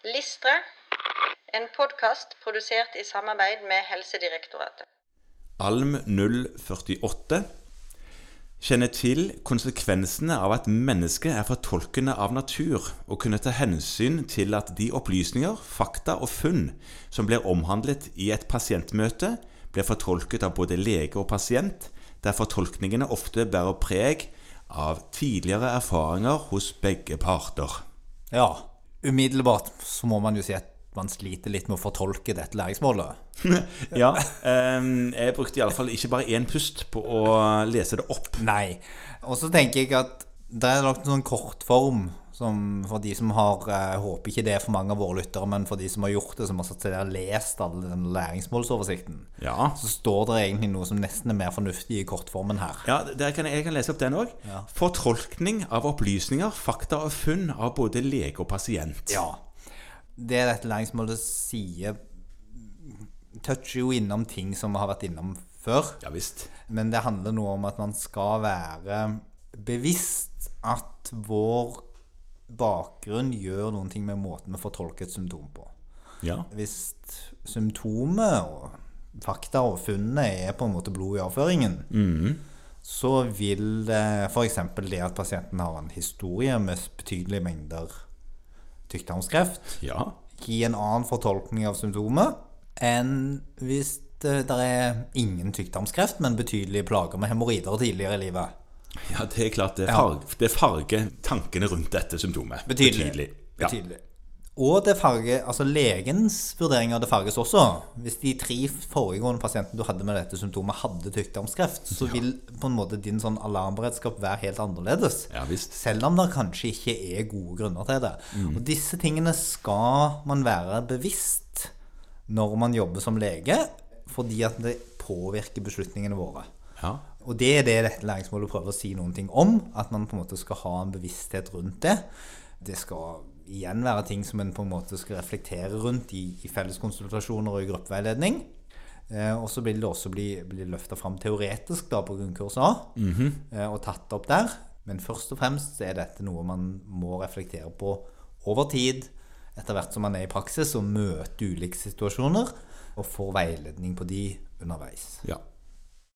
Listre, en podkast produsert i samarbeid med Helsedirektoratet. Alm 048 kjenner til konsekvensene av at mennesket er fortolkende av natur, og kunne ta hensyn til at de opplysninger, fakta og funn som blir omhandlet i et pasientmøte, blir fortolket av både lege og pasient, der fortolkningene ofte bærer preg av tidligere erfaringer hos begge parter. Ja, umiddelbart så må man jo si at man sliter litt med å fortolke dette læringsmålet. ja. Um, jeg brukte iallfall ikke bare én pust på å lese det opp. Nei. Og så tenker jeg at det er lagt en sånn kortform som for de som har Jeg håper ikke det er for mange av våre lyttere, men for de som har gjort det, som har satt seg der og lest all den læringsmålsoversikten, ja. så står det egentlig noe som nesten er mer fornuftig i kortformen her. Ja, kan jeg, jeg, kan lese opp den òg. Ja. Fortolkning av opplysninger, fakta og funn av både lege og pasient. Ja. Det dette læringsmålet sier, toucher jo innom ting som vi har vært innom før. Ja, visst. Men det handler noe om at man skal være bevisst at vår bakgrunn gjør noen ting med måten vi fortolker et symptom på. Ja. Hvis symptomet og fakta og funnet er på en måte blod i avføringen, mm. så vil f.eks. det at pasienten har en historie med betydelige mengder tykktarmskreft, ja. gi en annen fortolkning av symptomet enn hvis det, er ingen tykktarmskreft, men betydelige plager med hemoroider tidligere i livet. Ja, det er klart. Det, farger, ja. det farger tankene rundt dette symptomet. Betydelig. Betydelig. Ja. Betydelig. Og det farger, altså legens vurderinger det farges også. Hvis de tre foregående pasientene du hadde med dette symptomet, hadde tykktarmskreft, så ja. vil på en måte din sånn alarmberedskap være helt annerledes. Ja, visst. Selv om det kanskje ikke er gode grunner til det. Mm. Og disse tingene skal man være bevisst når man jobber som lege, fordi at det påvirker beslutningene våre. Ja. Og det er det dette læringsmålet prøver å si noen ting om. At man på en måte skal ha en bevissthet rundt det. Det skal igjen være ting som en på en måte skal reflektere rundt i, i felleskonsultasjoner og i gruppeveiledning. Eh, og så vil det også bli, bli løfta fram teoretisk da på grunnkurs A, mm -hmm. eh, og tatt opp der. Men først og fremst er dette noe man må reflektere på over tid, etter hvert som man er i praksis og møter ulike situasjoner, og får veiledning på de underveis. Ja.